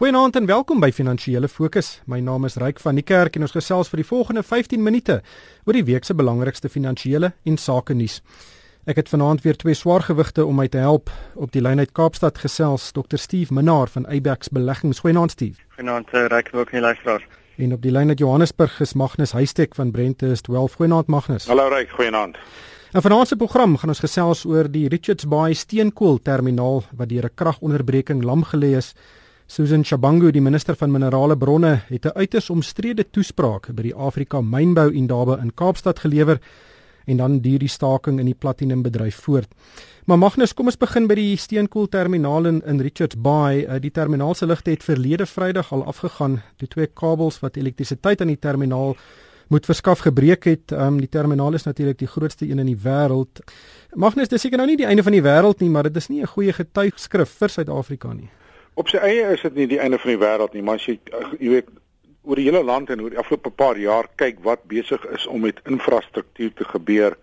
Goeienaand en welkom by Finansiële Fokus. My naam is Ryk van die Kerk en ons gesels vir die volgende 15 minute oor die week se belangrikste finansiële en sake nuus. Ek het vanaand weer twee swaargewigte om my te help. Op die lyn uit Kaapstad gesels Dr. Steve Minnar van Abex Beleggings. Goeienaand Steve. Goeienaand eh, Ryk, ook nie luisteraars. En op die lyn uit Johannesburg is Magnus Huystek van Brentest. Wel, goeienaand Magnus. Hallo Ryk, goeienaand. En vanaand se program gaan ons gesels oor die Richards Bay steenkool terminaal wat deur 'n kragonderbreking lam gelê is. Susan Shabangu, die minister van minerale bronne, het 'n uiters omstrede toespraak by die Afrika Mynbou Indaba in Kaapstad gelewer en dan duur die staking in die platinumbedryf voort. Maar Magnus, kom ons begin by die steenkoolterminaal in, in Richards Bay. Uh, die terminaal se ligte het verlede Vrydag al afgegaan. Die twee kabels wat elektrisiteit aan die terminaal moet verskaf gebreek het. Um, die terminaal is natuurlik die grootste een in die wêreld. Magnus, dis seker nou nie die einde van die wêreld nie, maar dit is nie 'n goeie getuigskrif vir Suid-Afrika nie. Op sy eie is dit nie die einde van die wêreld nie, maar as jy jy weet oor die hele land en oor die afgelope paar jaar kyk wat besig is om met infrastruktuur te gebeur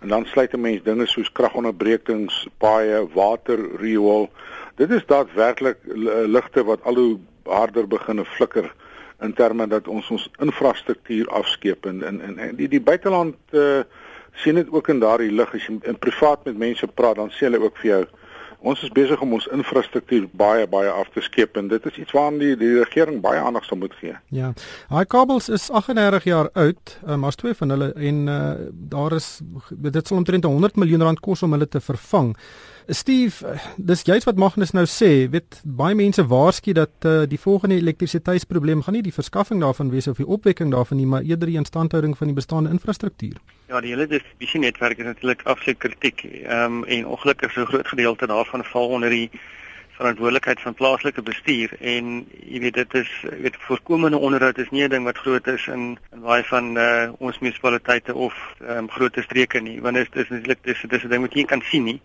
en dan sluit 'n mens dinge soos kragonderbrekings, paaie, water, riool. Dit is daadwerklik ligte wat al hoe harder begine flikker in terme dat ons ons infrastruktuur afskeep en en en die die buiteland uh, sien dit ook in daardie lig as jy in privaat met mense praat dan sê hulle ook vir jou Ons is besig om ons infrastruktuur baie baie af te skep en dit is iets waaraan die die regering baie aandag sal moet gee. Ja. Hy kabels is 38 jaar oud, um, maar twee van hulle en uh, daar is dit sal omtrent 100 miljoen rand kos om hulle te vervang. Steve, dis juist wat Magnus nou sê, weet baie mense waarsku dat uh, die volgende elektrisiteitsprobleem gaan nie die verskaffing daarvan wees of die opwekking daarvan nie, maar eerder die instandhouding van die bestaande infrastruktuur. Ja, die hele distributienetwerk is natuurlik absoluut kritiek. Ehm um, en ongelukkig so groot gedeelte daarvan val onder die verantwoordelikheid van plaaslike bestuur en jy weet dit is jy weet voorkomende onderhoud is nie 'n ding wat groot is in in baie van uh, ons munisipaliteite of ehm um, groot streke nie, want dit is natuurlik dis dis 'n ding wat jy kan sien nie.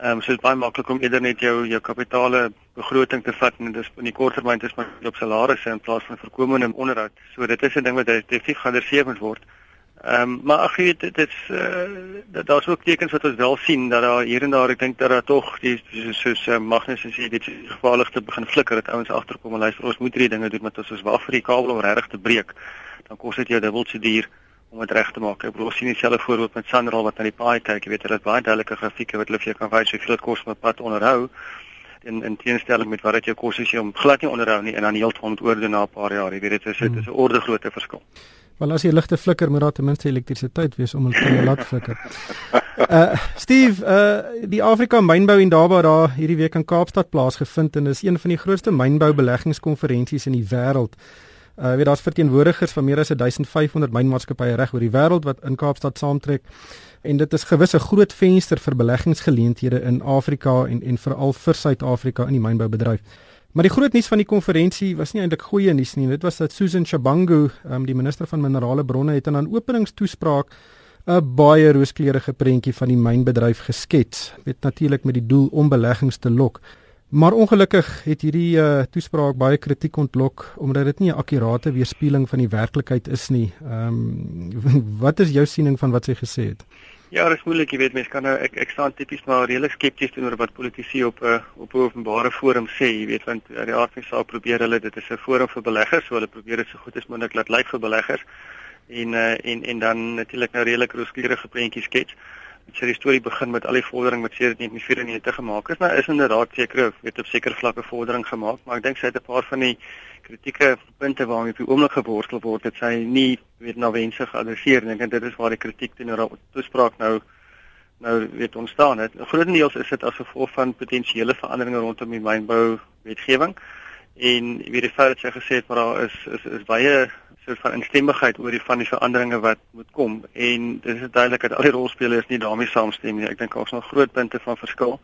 Ehm um, so dit is baie maklik om eerder net jou jou kapitale begroting te vat en dis in die korttermyn dis maar op salarisse in plaas van voorkomende onderhoud. So dit is 'n ding wat definitief geadresseer moet word. Ehm um, maar ag weet dit is uh, daar's ook tekens wat ons wel sien dat daar hier en daar ek dink dat daar tog die soos, soos uh, Magnus sê dit gevaarlig te begin flikker dat ouens agterkom en luister ons moet hierdie dinge doen want as ons wag vir die kabel om regtig te breek dan kos dit jou dubbel so duur om dit reg te maak. Ek bedoel sien dieselfde voorbeeld met Sanral wat na die paai kyk, jy weet hulle het baie duidelike grafieke wat hulle vir jou kan wys hoeveel dit kos om 'n pad onderhou in in teenstelling met wat dit jou kos as jy hom glad nie onderhou nie en dan heeltemal moet oordoen na 'n paar jaar. Jy weet dit is dit is 'n orde grootte verskil. Wel as jy ligte flikker moet daar ten minste elektrisiteit wees om hulle te laat flikker. Uh Steve, uh die Afrika Mynbou en daarby daar hierdie week in Kaapstad plaasgevind en is een van die grootste mynbou beleggingskonferensies in die wêreld. Uh weet daar's verteenwoordigers van meer as 1500 mynmaatskappye reg oor die wêreld wat in Kaapstad saamtrek en dit is gewis 'n groot venster vir beleggingsgeleenthede in Afrika en en veral vir Suid-Afrika in die mynboubedryf. Maar die groot nuus van die konferensie was nie eintlik goeie nuus nie. Dit was dat Susan Shabangu, um, die minister van minerale bronne, het in 'n openingstoespraak 'n baie rooskleurige prentjie van die mynbedryf geskets. Dit natuurlik met die doel om beleggings te lok. Maar ongelukkig het hierdie uh, toespraak baie kritiek ontlok omdat dit nie 'n akkurate weerspieëling van die werklikheid is nie. Ehm um, wat is jou siening van wat sy gesê het? Ja, dit is moeilik, jy weet mense kan nou ek ek staan tipies maar redelik skepties teenoor wat politici op 'n uh, op 'n openbare forum sê, jy weet want uh, die aard van saak probeer hulle dit is 'n forum vir beleggers, so hulle probeer dit so goed as moontlik laat lyk vir beleggers. En uh, en en dan natuurlik nou redelik rooskleurige prentjies skets sy die storie begin met al die vordering wat sedert 1994 gemaak is. Nou is inderdaad seker weet op sekere vlakke vordering gemaak, maar ek dink sy het 'n paar van die kritieke punte waarmee op die oomblik geworstel word, het sy nie weet na wense geadresseer nie. Ek dink dit is waar die kritiek teenoor haar toespraak nou nou weet ontstaan het. Grootendeels is dit as gevolg van potensiële veranderinge rondom die mynbou wetgewing en weet die feit dat sy gesê het maar daar is is is baie soort van instemmigheid oor die van die veranderinge wat moet kom en dit is duidelik dat al die rolspelers nie daarmee saamstem nie. Ek dink daar's nog groot punte van verskil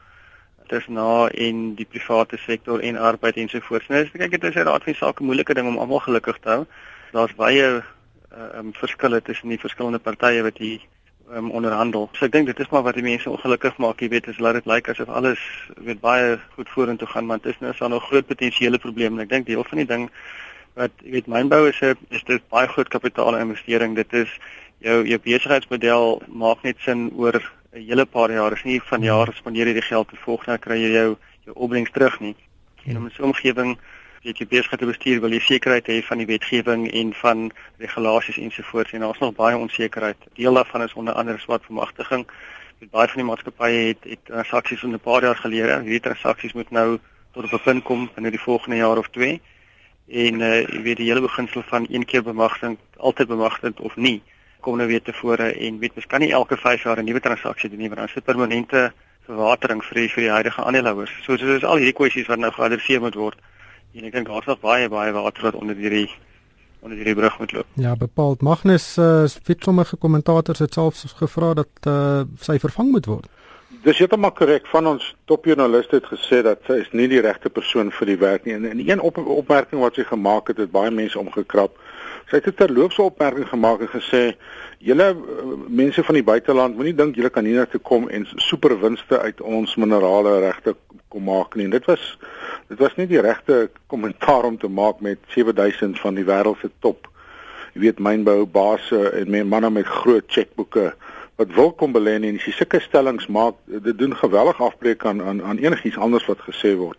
tussen na en die private sektor en arbeid ensovoorts. Nou, ek kyk dit is 'n raad van sake moeilike ding om almal gelukkig te hou. Daar's baie uh, um verskille tussen die verskillende partye wat hier um onderhandel. So ek dink dit is maar wat die mense ongelukkig maak, jy weet, is laat dit lyk asof alles weet baie goed vorentoe gaan, maar dit is nou so 'n groot potensiële probleem en ek dink deel van die ding wat jy weet mynbou is 'n is dit baie groot kapitaal investering. Dit is jou jou besigheidsmodel maak net sin oor 'n hele paar jaar. Dit is nie van jaar spandeer jy die geld te volg nou kry jy jou jou opbrengs terug nie. En om 'n omgewing weet jy besigheid te bestuur wil jy sekerheid hê van die wetgewing en van regulasies ensovoorts en daar's nog baie onsekerheid. Deel daarvan is onder andere swart vermagtiging. Met baie van die maatskappye het het transaksies in 'n paar jaar gelede, hierdie transaksies moet nou tot op 'n punt kom in die volgende jaar of 2 en uh, jy weet die hele beginsel van een keer bemagtiging altyd bemagtigend of nie kom nou weer tevore en weet mens kan nie elke 5 jaar 'n nuwe transaksie doen nie want dan is dit permanente verwatering vir die, vir die huidige aandeelhouers. So so is al hierdie kwessies wat nou geadresseer moet word. En ek dink daar's nog baie baie water wat onder hierdie onder hierdie brug moet loop. Ja, bepaald Magnus uh, het sommige kommentators het selfs gevra dat uh, sy vervang moet word. Dis heeltemal korrek. Van ons topjoernaliste het gesê dat sy is nie die regte persoon vir die werk nie. En, en een op, opmerking wat sy gemaak het, het baie mense omgekrap. Sy het 'n terloopse opmerking gemaak en gesê: "Julle uh, mense van die buiteland moenie dink julle kan hiernatoe kom en superwinste uit ons minerale regte kom maak nie." En dit was dit was nie die regte kommentaar om te maak met 7000 van die wêreld se top jy weet mynbou base en manne met groot chequeboeke wat wil kom belê en as jy sulke stellings maak, dit doen geweldig afbreek aan aan aan enigiets anders wat gesê word.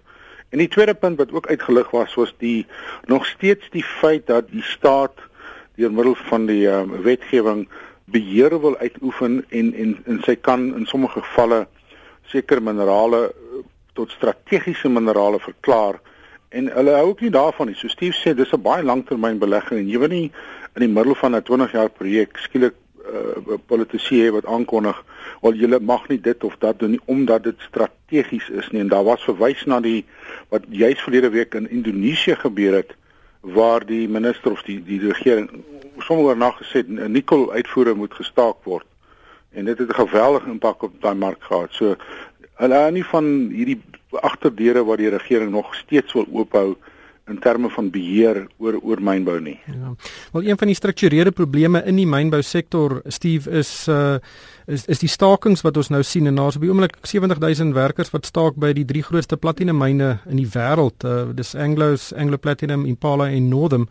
En die tweede punt wat ook uitgelig was was die nog steeds die feit dat die staat deur middel van die um, wetgewing beheer wil uitoefen en en en sy kan in sommige gevalle sekere minerale tot strategiese minerale verklaar en hulle hou ook nie daarvan nie. So Steve sê dis 'n baie langtermynbelegging en jy wil nie in die middel van 'n 20 jaar projek skielik uh, politici wat aankondig wel julle mag nie dit of dat doen nie omdat dit strategies is nie. En daar was verwys na die wat juis verlede week in Indonesië gebeur het waar die minister of die die regering sommer na gesê 'n nikkel uitvoere moet gestaak word. En dit het 'n geweldige impak op daai mark gehad. So hulle hou nie van hierdie agterdeure waar die regering nog steeds wil oophou in terme van beheer oor oor mynbou nie. Ja. Wel een van die strukturele probleme in die mynbou sektor Steve is uh is is die stakings wat ons nou sien en daar's op die oomblik 70000 werkers wat staak by die drie grootste platinum myne in die wêreld. Uh dis Anglo's, Anglo Platinum, Impala en Northam.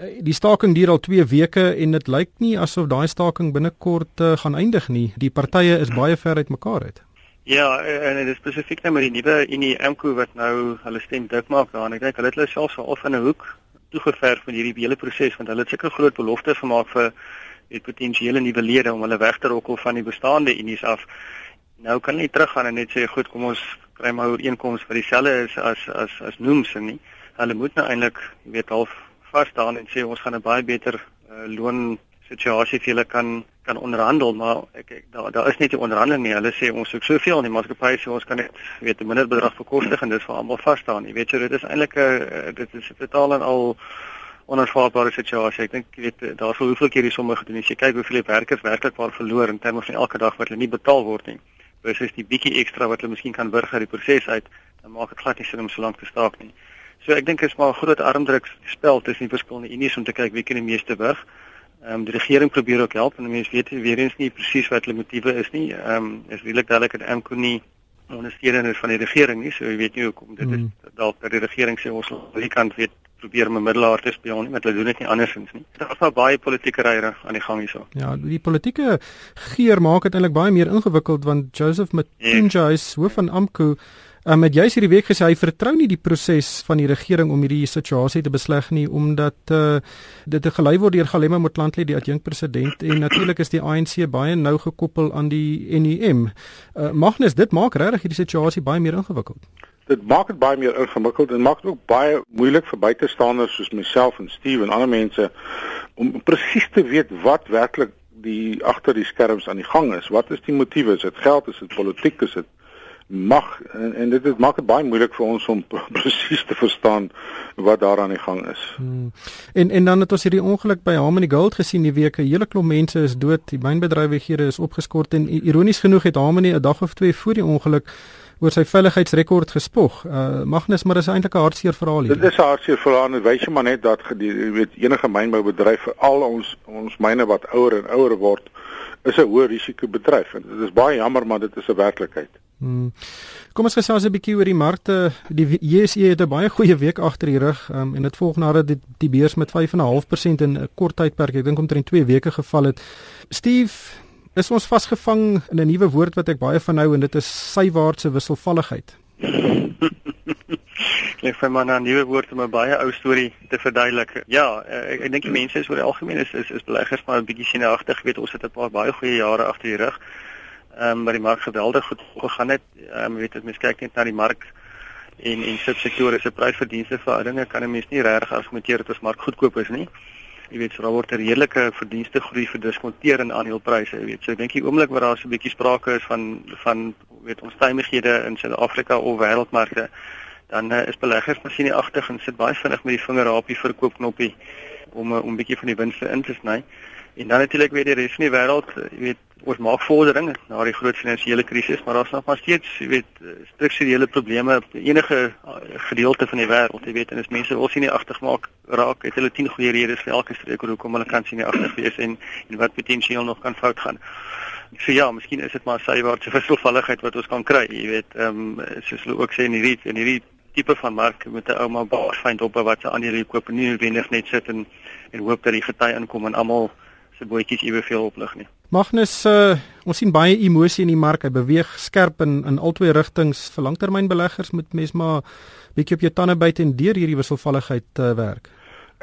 Uh, die staking duur al 2 weke en dit lyk nie asof daai staking binnekort uh, gaan eindig nie. Die partye is baie ver uit mekaar uit. Ja, en dit is spesifiek net met die nuwe Unie Amco wat nou hulle stem dik maak daar en ek dink hulle het hulle selfs al in 'n hoek toegeverf van hierdie hele proses want hulle het seker groot beloftes gemaak vir die potensiële nuwe lede om hulle weg te rokkel van die bestaande unies af. Nou kan hulle teruggaan en net sê goed, kom ons kry maar ooreenkomste wat dieselfde is as as as noems en nie. Hulle moet nou eintlik, jy weet, half vas staan en sê ons gaan 'n baie beter uh, loon situasie vir hulle kan kan onderhandel maar ek, ek daar daar is net nie onderhandeling nie. Hulle sê ons soek soveel en die maatskappy sê ons kan net weet 'n minder bedrag bekostig en dit is vir almal vas staan jy weet so dit is eintlik 'n dit is totaal en al onaanvaarbare situasie. Ek dink jy weet daar sou hoeveel keer die somme gedoen. As jy kyk hoeveel werkers werklik waar verloor in terme van elke dag wat hulle nie betaal word nie versus die bietjie ekstra wat hulle miskien kan wurg uit die proses uit dan maak dit glad nie sin om so lank te staak nie. So ek dink is maar 'n groot armdruk spel tussen die verskillende unies om te kyk wie kan die meeste wurg Ehm um, die regering probeer ook help en mense weet weer eens nie presies wat hulle motiewe is nie. Ehm um, is redelik duidelik dat AMCO nie ondersteuning is van die regering nie. So jy weet nie hoekom dit is mm. dalk dat die regering sê ons aan die kant weet probeer 'n middelaar te speel nie, maar hulle doen dit nie andersins nie. Daar is nou baie politieke ryre aan die gang hierso. Ja, die politieke geur maak dit eintlik baie meer ingewikkeld want Joseph Matunja is hoof van AMCO Um, het jy hierdie week gesê hy vertrou nie die proses van die regering om hierdie situasie te besleg nie omdat uh, dit gelei word deur Galema Motlanthe die adjunk president en natuurlik is die ANC baie nou gekoppel aan die NUM. Uh, Magnus, dit maak regtig hierdie situasie baie meer ingewikkeld. Dit maak dit baie meer ingewikkeld en maak dit ook baie moeilik vir buitestanders soos myself en Steve en ander mense om presies te weet wat werklik die agter die skerms aan die gang is. Wat is die motiewe? Is dit geld? Is dit politiek? Is dit mag en, en dit dit maak dit baie moeilik vir ons om presies te verstaan wat daar aan die gang is. Hmm. En en dan het ons hierdie ongeluk by Harmony Gold gesien die week. 'n Hele klomp mense is dood. Die mynbedrywighede is opgeskort en ironies genoeg het Harmony 'n dag of twee voor die ongeluk oor sy veiligheidsrekord gespog. Uh Magnus, maar dis eintlik 'n hartseer verhaal hier. Dit is 'n hartseer verhaal en wys jy maar net dat jy weet enige mynboubedryf vir al ons ons myne wat ouer en ouer word is 'n hoë risiko bedryf en dit is baie jammer maar dit is 'n werklikheid. Hmm. Kom ons gesels 'n bietjie oor die markte. Die JSE het 'n baie goeie week agter die rug um, en dit volg nadat die, die beurs met 5.5% in 'n kort tydperk, ek dink omtrent 2 weke geval het. Steve, is ons vasgevang in 'n nuwe woord wat ek baie van hou en dit is sywaartse wisselvalligheid. Ek vir my 'n nuwe woord om 'n baie ou storie te verduidelik. Ja, ek, ek dink die mense is oor die algemeen is is, is beleggers maar 'n bietjie sienagtig, weet ons het 'n paar baie goeie jare agter die rug. Ehm um, maar die mark geweldig goed gegaan het. Ehm um, weet as mens kyk net na die mark en en subsektore se prysverdienste verhoudinge kan 'n mens nie regtig argumenteer dat ons mark goedkoop is nie. Jy weet, so daar word 'n redelike verdienste groei verdiskonteer in aandelepryse, jy weet. So ek dink die oomblik waar daar so 'n bietjie sprake is van van weet ons tymighede in Suid-Afrika of wêreldmarkte, dan uh, is beleggers masjiene agtig en sit baie vinnig met die vinger op die verkoopknoppie om uh, om 'n bietjie van die winste in te sny. En dan natuurlik weer die res van die wêreld, jy weet, ons maak vordering na die groot finansiële krisis, maar daar's nog maar steeds, jy weet, strukturele probleme op enige eh, gedeelte van die wêreld, jy weet, en as mense wil sien nie agtig maak raak, het hulle 10 goeie redes vir elke streek hoekom hulle kan sien nie agtig wees en en wat potensieel nog kan fout gaan. So ja, miskien is dit maar sywaartse wisselvalligheid wat ons kan kry, jy weet, ehm um, soos hulle ook sê in hierdie in hierdie tipe van mark met 'n ouma baas vind op wat se aandele koop en nie noodwendig net sit en en hoop dat die gety inkom en almal se bootjies eweveel oplig nie. Magnus, uh, ons sien baie emosie in die mark. Hy beweeg skerp in in albei rigtings. Vir langtermynbeleggers moet mens maar bietjie op jou tande byt en deur hierdie wisselvalligheid uh, werk.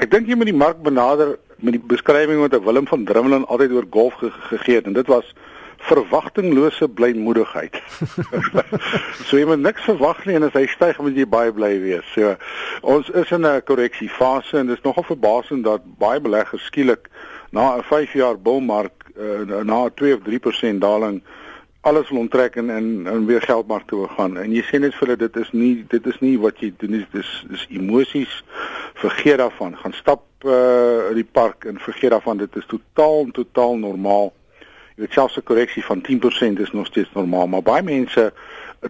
Ek dink jy moet die mark benader met die beskrywing wat Willem van Drummelin altyd oor golf ge gegee het en dit was verwagtinglose blymoedigheid. so jy moet niks verwag nie en as hy styg moet jy baie bly wees. So ons is in 'n korreksiefase en dit is nogal verbasend dat baie beleggers skielik na 'n 5 jaar bullmark uh, na 2 of 3% daling alles wil onttrek en en, en weer geldmark toe gaan. En jy sê net vir hulle dit is nie dit is nie wat jy doen nie, dis dis emosies. Vergeet daarvan. Gaan stap uh, in die park en vergeet daarvan. Dit is totaal totaal normaal. Jy weet selfs 'n korreksie van 10% is nog steeds normaal, maar baie mense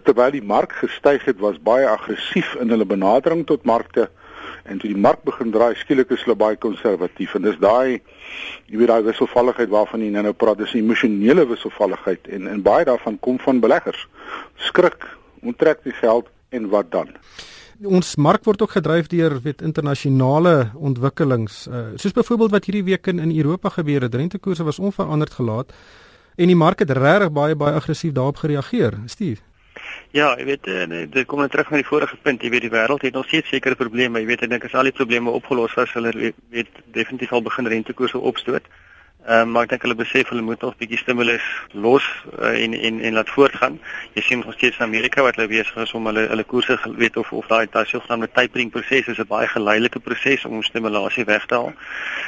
terwyl die mark gestyg het, was baie aggressief in hulle benadering tot markte en toe die mark begin draai skielik is hulle baie konservatief. En dis daai jy weet daai wisselvalligheid waarvan jy nou praat dis 'n emosionele wisselvalligheid. En en baie daarvan kom van beleggers. Skrik onttrek die geld en wat dan? Ons mark word ook gedryf deur weet internasionale ontwikkelings. Uh, soos byvoorbeeld wat hierdie week in in Europa gebeur het. Rentekoerse was onveranderd gelaat en die mark het regtig baie baie aggressief daarop gereageer. Steve Ja, jy weet, eh, dit kom net terug na die vorige punt. Jy weet die wêreld het nog steeds sekere probleme. Jy weet, ek dink as al die probleme opgelos was, hulle weet definitief al begin rentekoerse opstoot. Ehm uh, maar ek dink hulle besef hulle moet nog 'n bietjie stimulus los uh, en en en laat voortgaan. Jy sien nog steeds in Amerika wat hulle besig is om hulle hulle koerse weet of of daai daai sogenaamde tapering proses is 'n baie geleidelike proses om stimulasie weg te haal.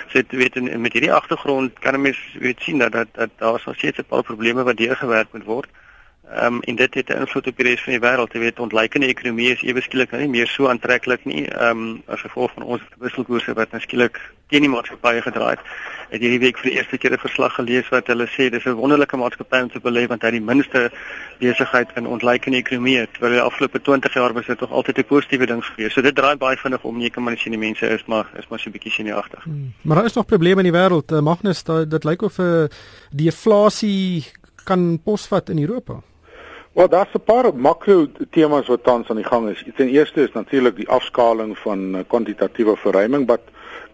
So dit weet in, met hierdie agtergrond kan 'n mens weet sien dat dat, dat daar nog steeds 'n paar probleme wat deurgewerk moet word. Ehm um, en dit het 'n invloed op die res van die wêreld. Jy weet, ontleikende ekonomie is ewe skielik nou nie meer so aantreklik nie. Ehm um, as gevolg van ons wisselkoerse wat nou skielik teen die maatskappye gedraai het. Het hierdie week vir die eerste keer 'n verslag gelees wat hulle sê dis 'n wonderlike maatskappy om te beleef want hy het die minste besigheid in ontleikende ekonomie. Terwyl die afgelope 20 jaar was dit tog altyd 'n positiewe ding gewees. So dit draai baie vinnig om. Jy kan maar sien die mense is maar is maar so 'n bietjie sinieagtig. Hmm. Maar daar is nog probleme in die wêreld. Uh, Magnus, dit lyk of 'n uh, eh, die inflasie kan posvat in Europa. Wel, daar's 'n paar makro temas wat tans aan die gang is. Ten eerste is natuurlik die afskaling van eh, kwantitatiewe verruiming wat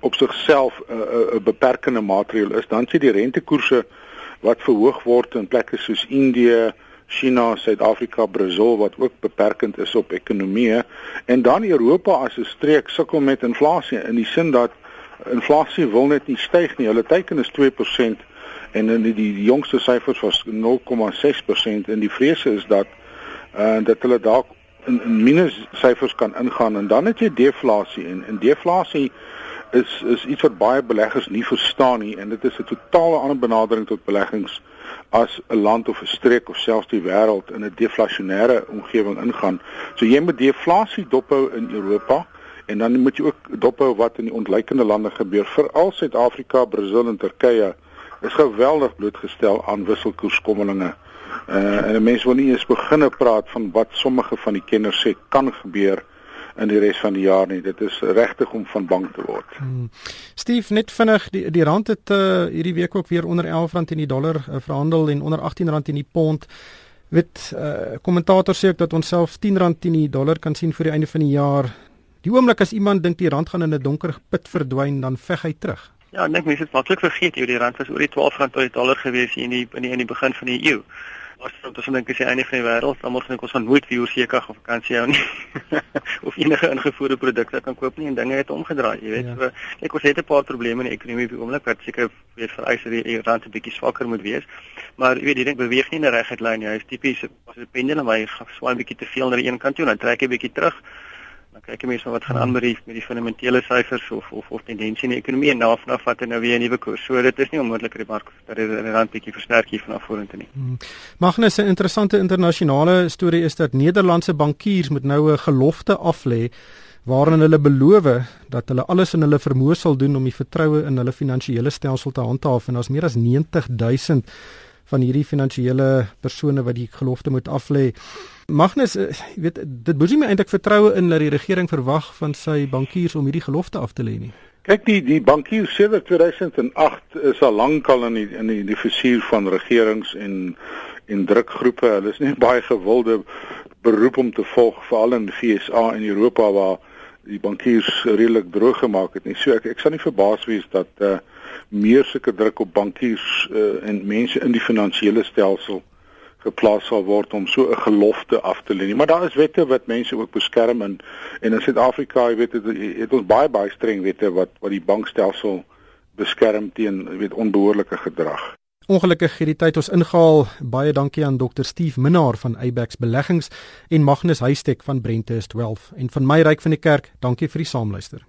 op sigself 'n uh, uh, uh, beperkende maatreël is. Dan sien die rentekoerse wat verhoog word in plekke soos Indië, China, Suid-Afrika, Brasil wat ook beperkend is op ekonomie en dan Europa as 'n streek sukkel met inflasie in die sin dat inflasie wil net nie styg nie. Hulle teiken is 2% en in die, die jongste syfers was 0,6% en die vrese is dat uh dat hulle dalk in, in minus syfers kan ingaan en dan het jy deflasie en en deflasie is is iets wat baie beleggers nie verstaan nie en dit is 'n totale ander benadering tot beleggings as 'n land of 'n streek of selfs die wêreld in 'n deflasionêre omgewing ingaan. So jy moet deflasie dophou in Europa en dan moet jy ook dophou wat in die ontleikende lande gebeur, veral Suid-Afrika, Brasil en Turkye is geweldig blootgestel aan wisselkoerskommelinge. Uh en mense wil nie eens beginne praat van wat sommige van die kenners sê kan gebeur in die res van die jaar nie. Dit is regtig om van bang te word. Hmm. Steve, net vinnig, die die rand het uh hierdie week ook weer onder R11 in die dollar uh, verhandel en onder R18 in die pond. Wit uh kommentators sê ook dat ons self R10 in die dollar kan sien vir die einde van die jaar. Die oomblik as iemand dink die rand gaan in 'n donker put verdwyn, dan veg hy terug. Ja, ek dink mense het maklik vergeet hoe die rand was oor die 12 rand per dollar gewees in die in die in die begin van die eeu. As ons dan dink is die einde van die wêreld, dan moet ons van nooit vir seker of vakansie hou nie. of enige ingevoerde produkte kan koop nie en dinge het omgedraai, jy weet. Ja. So ek ons het 'n paar probleme in die ekonomie op die oomblik wat seker weet vereis dat die rand 'n bietjie swakker moet wees. Maar jy weet, die ding beweeg nie in 'n reguit lyn nie. Hy is tipies as 'n pendulum, hy swaai 'n bietjie te veel na die een kant toe en dan trek hy 'n bietjie terug. Dan kyk jy mens maar wat gaan aan met die met die fundamentele syfers of of of tendensie in die ekonomie en na vanaf wat nou weer 'n nuwe koers. So dit is nie onmoontlik dat die mark dat hy 'n rand bietjie versterk hier vanaf vorentoe nie. Hmm. Magnus 'n interessante internasionale storie is dat Nederlandse bankiers moet nou 'n gelofte aflê waarin hulle beloof dat hulle alles in hulle vermoë sal doen om die vertroue in hulle finansiële stelsel te handhaaf en daar's meer as 90 000 van hierdie finansiële persone wat die gelofte moet aflê. Magnus, eh, jy weet dit boesie my eintlik vertroue in dat die regering verwag van sy bankiers om hierdie gelofte af te lê nie. Kyk die die bankiers sedert 2008 is al lankal in die in die, die fusier van regerings en en drukgroepe. Hulle is nie baie gewilde beroep om te volg veral in die FSA en Europa waar die bankiers redelik droog gemaak het nie. So ek ek sal nie verbaas wees dat uh meer sulke druk op bankiers uh, en mense in die finansiële stelsel geplaas sal word om so 'n gelofte af te lê nie. Maar daar is wette wat mense ook beskerm en en in Suid-Afrika, jy weet, het, het ons baie baie streng wette wat wat die bankstelsel beskerm teen, weet, onbehoorlike gedrag. Ongelukkig hierdie tyd ons ingehaal. Baie dankie aan Dr. Steve Minnar van Abex Beleggings en Magnus Huystek van Brentest Wealth en van my ryk van die kerk. Dankie vir die saamluister.